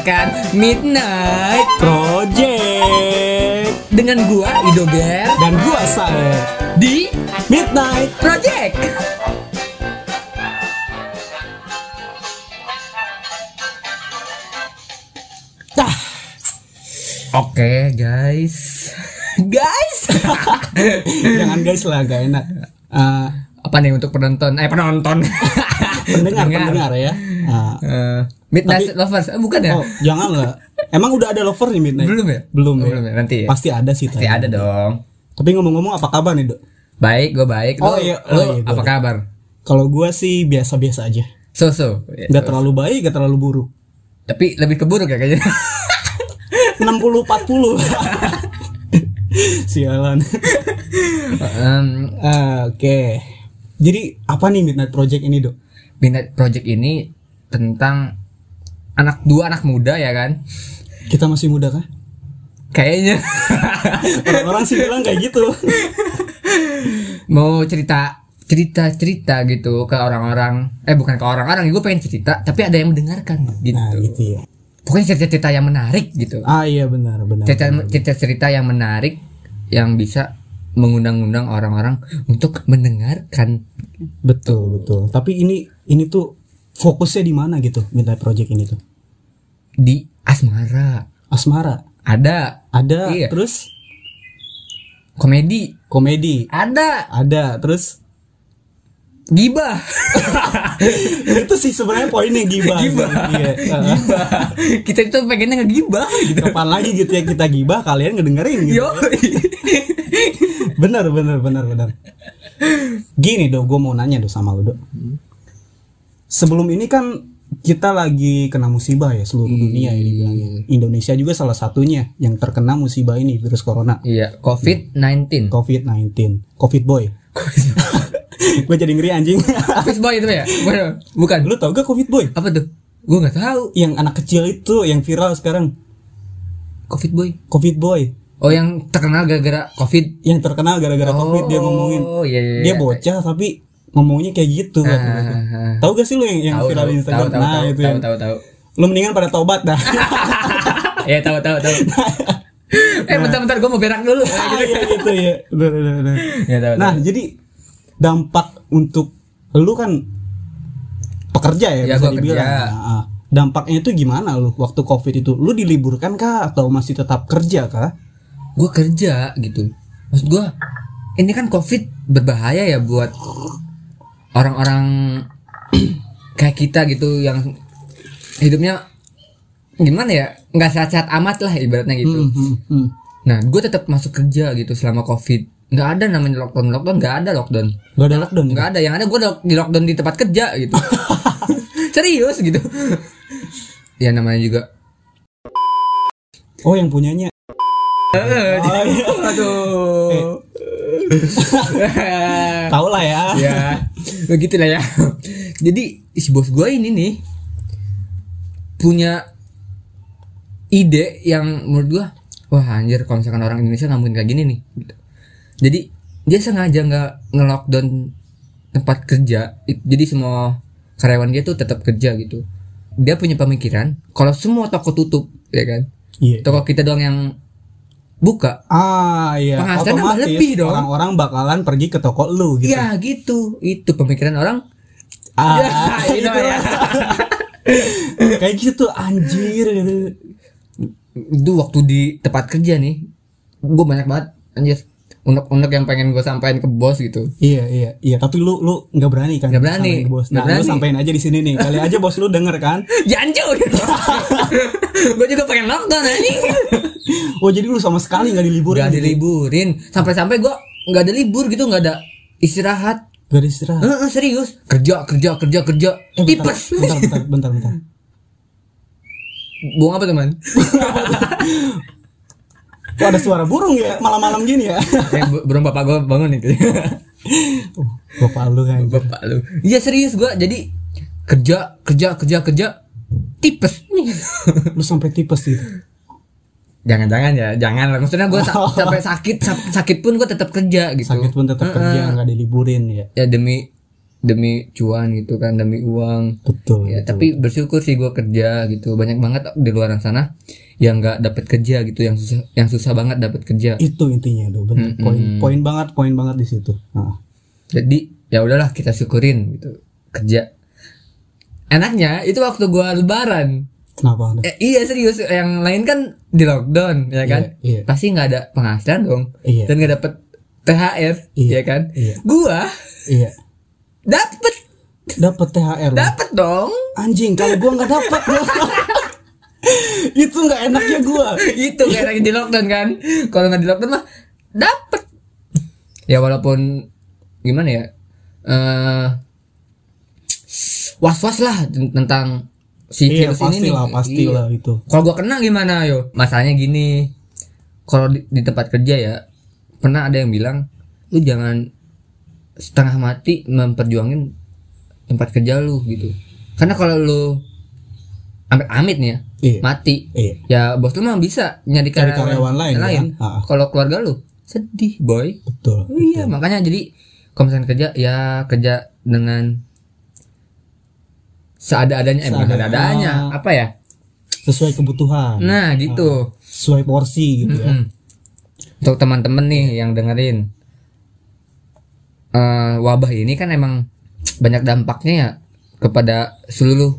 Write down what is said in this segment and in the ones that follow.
mendengarkan Midnight Project. Dengan gua Ido Ger. Dan gua Sae. Di Midnight Project. Tah. Oke guys, guys. Jangan guys lah gak enak. Eh, Apa nih untuk penonton? Eh penonton. Pendengar pendengar ya Eh, Midnight Lovers, Eh, bukan ya? Oh jangan lah Emang udah ada lover nih Midnight? Belum ya? Belum Oh, ya? belum ya, nanti ya. Pasti ada sih Pasti ada dong. Tapi ngomong-ngomong apa kabar nih dok? Baik, gue baik. Oh, iya. Oh, lu iya, apa kabar? Kalau gua sih biasa-biasa aja So-so. Ya, Gak so. terlalu baik, gak terlalu buruk Tapi lebih keburuk ya kayaknya. 60-40 Sialan Em, Ah, Oke Jadi apa nih Midnight Project ini dok? Midnight Project ini tentang anak dua anak muda ya kan? Kita masih muda kah? Kayaknya. Orang-orang sih bilang kayak gitu. Mau cerita cerita cerita gitu ke orang-orang. Eh bukan ke orang-orang gue pengen cerita tapi ada yang mendengarkan gitu Nah gitu. ya. Pokoknya cerita cerita yang menarik gitu. Ah iya benar benar cerita cerita cerita yang menarik yang bisa mengundang-undang orang-orang untuk mendengarkan. Betul betul. Tapi ini ini tuh fokusnya di mana gitu Midnight Project ini tuh? Di asmara. Asmara? Ada. Ada Iya. Terus? Komedi. Komedi. Ada. Ada Terus? Gibah Itu sih sebenarnya poinnya gibah Gibah. Iya. Gibah. Kita itu pengennya ngegibah gitu. Kapan lagi gitu ya kita gibah Kalian ngedengerin gitu. Yo Bener bener bener bener Gini dong gue mau nanya dong sama lu dok. Sebelum ini kan kita lagi kena musibah ya seluruh dunia ya dibilangnya. Indonesia juga salah satunya yang terkena musibah ini virus corona. Iya covid 19 COVID-19 COVID boy Gue jadi ngeri anjing. Covid boy itu ya? Bukan- bukan. Lu tau gak COVID boy? apa tuh? Gue nggak tahu. Yang anak kecil itu yang viral sekarang. Covid boy? COVID boy. Oh yang terkenal gara-gara covid. Yang terkenal gara-gara COVID dia ngomongin. oh iya iya Dia iya. bocah tapi ngomongnya kayak gitu. Kata gua. Ah, Tahu gak sih lu yang, yang tahu viral di Instagram? tahu nah, tahu itu tahu yang tahu tahu lu mendingan pada tobat dah. ya tahu tahu tahu eh bentar-bentar gue mau berak dulu. Ah, iya gitu ya. Bener. ya tahu Nah, jadi dampak untuk lu kan pekerja ya, Ya, bisa gua dibilang. kerja. Nah, dampaknya itu gimana lu waktu Covid itu? Lu diliburkan kah atau masih tetap kerja kah? gue kerja gitu maksud gue ini kan covid berbahaya ya buat orang-orang kayak kita gitu yang hidupnya gimana ya nggak sehat-sehat amat lah ibaratnya gitu Hmm, hmm, hmm. nah gue tetap masuk kerja gitu selama covid nggak ada namanya lockdown lockdown nggak ada lockdown Gak ada lockdown. nggak ada yang ada gue di lockdown di tempat kerja gitu serius gitu ya namanya juga Oh, yang punyanya. Eh, Oh, iya. aduh Tahu lah ya. ya begitu lah ya jadi si bos gue ini nih punya ide yang menurut gue wah anjir kalau misalkan orang Indonesia nggak mungkin kayak gini nih gitu. Jadi dia sengaja nggak nge-lockdown tempat kerja jadi semua karyawan dia tuh tetap kerja gitu dia punya pemikiran kalau semua toko tutup ya kan Iya. toko kita doang yang buka Ah, iya. Penghasilan Otomatis lebih dong. orang-orang bakalan pergi ke toko lu gitu. ya gitu itu pemikiran orang Ah, ya, itu ya. Kayak gitu anjir gitu. itu waktu di tempat kerja nih gue banyak banget anjir unek-unek yang pengen gue sampaikan ke bos gitu Iya iya iya tapi lu lu nggak berani kan Nggak berani. ke bos. Nggak Nah lu berani. sampein aja di sini nih kali aja bos lu denger kan. jancu gitu gue juga pengen lockdown anjing Oh jadi lu sama sekali nggak diliburin? gak gitu? diliburin sampai-sampai gue nggak ada libur gitu nggak ada istirahat Gak ada istirahat. Heeh, serius kerja kerja kerja kerja Eh, bentar, tipes bentar, bentar, bentar, bentar. buang apa teman Kok ada suara burung ya malam-malam gini ya? eh, bu- burung bapak gue bangun nih Oh, Bapak lu kan. bapak lu iya serius gue jadi kerja kerja kerja kerja tipes nih Lu sampai tipes gitu. jangan-jangan ya jangan lah maksudnya gue sampai sakit sa- sakit pun gue tetap kerja gitu Sakit pun tetap kerja nggak diliburin ya. ya demi demi cuan gitu kan demi uang. Betul ya tapi bersyukur sih gue kerja gitu. Banyak banget di luar sana yang nggak dapat kerja gitu yang susah yang susah banget dapat kerja. Itu intinya tuh Mm-mm. poin poin banget poin banget di situ. Nah, jadi ya udahlah kita syukurin gitu kerja. Enaknya itu waktu gua lebaran. Kenapa eh, iya serius. Yang lain kan di lockdown ya kan? Iya. pasti nggak ada penghasilan dong. Iya. dan nggak dapet THR Iya. ya kan? Iya. gua iya. dapet dapat THR lu. dapet dong. Anjing kalau gua nggak dapat itu nggak enaknya gua. Itu kayak lagi di lockdown kan? Kalau nggak di lockdown mah dapet. Ya walaupun gimana ya eh was was lah ten- tentang si iya virus ini nih. pastilah pastilah Iya. itu kalau gua kena gimana yo? Masalahnya gini kalau di, di tempat kerja ya pernah ada yang bilang lu jangan setengah mati memperjuangin tempat kerja lu gitu karena kalau lu amit-amit nih ya iya mati iya ya bos lu mah bisa nyari karyawan, karyawan lain, lain. ya. Ah. Kalau keluarga lu sedih, boy. betul Iya, makanya jadi kalau misalnya kerja ya kerja dengan seada-adanya, eh seada-adanya, apa ya? sesuai kebutuhan Nah, gitu. sesuai porsi gitu ya Mm-mm. Untuk teman-teman nih yang dengerin eh, wabah ini kan emang banyak dampaknya ya kepada seluruh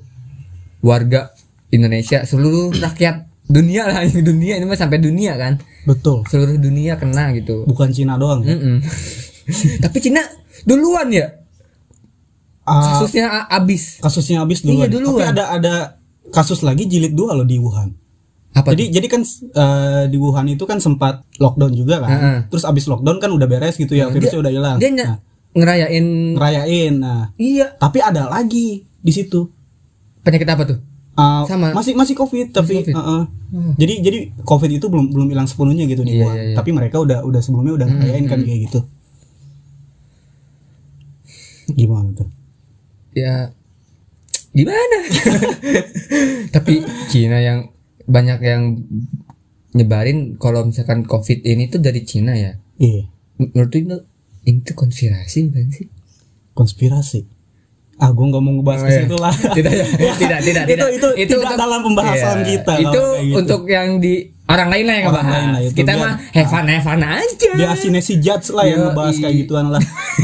warga Indonesia, seluruh rakyat dunia lah, dunia ini mah sampai dunia kan. betul seluruh dunia kena gitu. bukan Cina doang ya. Mm-mm. Tapi Cina duluan ya Ah, kasusnya abis. kasusnya habis duluan. Iya, duluan. Tapi ada ada kasus lagi jilid dua loh di Wuhan. Apa? Jadi jadi kan eh, di Wuhan itu kan sempat lockdown juga kan. Heeh. Terus abis lockdown kan udah beres gitu ya, virusnya udah hilang. dia Nah, ngerayain ngerayain. Nah, iya tapi ada lagi di situ. penyakit apa tuh? Ah, Sama. masih masih covid tapi Covid. heeh. Hmm. jadi jadi covid itu belum belum hilang sepenuhnya gitu di Iya, Wuhan. iya, iya. Tapi mereka udah udah sebelumnya udah ngerayain kan kayak gitu. Gimana tuh? Ya gimana? Tapi Cina yang banyak yang nyebarin kalau misalkan COVID ini tuh dari Cina ya. Iya, Menurut itu itu konspirasi bukan sih? konspirasi. Ah, gue nggak mau ngebahas Oh, iya. situ lah. tidak, ya. tidak, tidak, Itu- tidak. itu tidak dalam pembahasan Iya, kita Itu gitu. untuk yang di orang lain lah yang Orang ngebahas. lah, itu kita biar- mah fun, have fun aja. Dia asinesi judge lah yang ngebahas kayak gituan lah.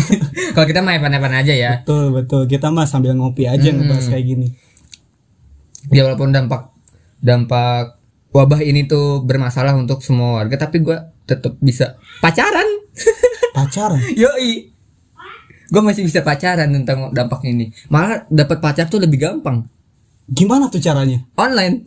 Kalau kita mah have fun aja ya. betul betul. Kita mah sambil ngopi aja ngebahas kayak gini. Ya walaupun dampak dampak wabah ini tuh bermasalah untuk semua warga, tapi gua tetap bisa pacaran. Pacaran. Yoi. Gue masih bisa pacaran tentang dampak ini. Malah dapat pacar tuh lebih gampang. Gimana tuh caranya? Online.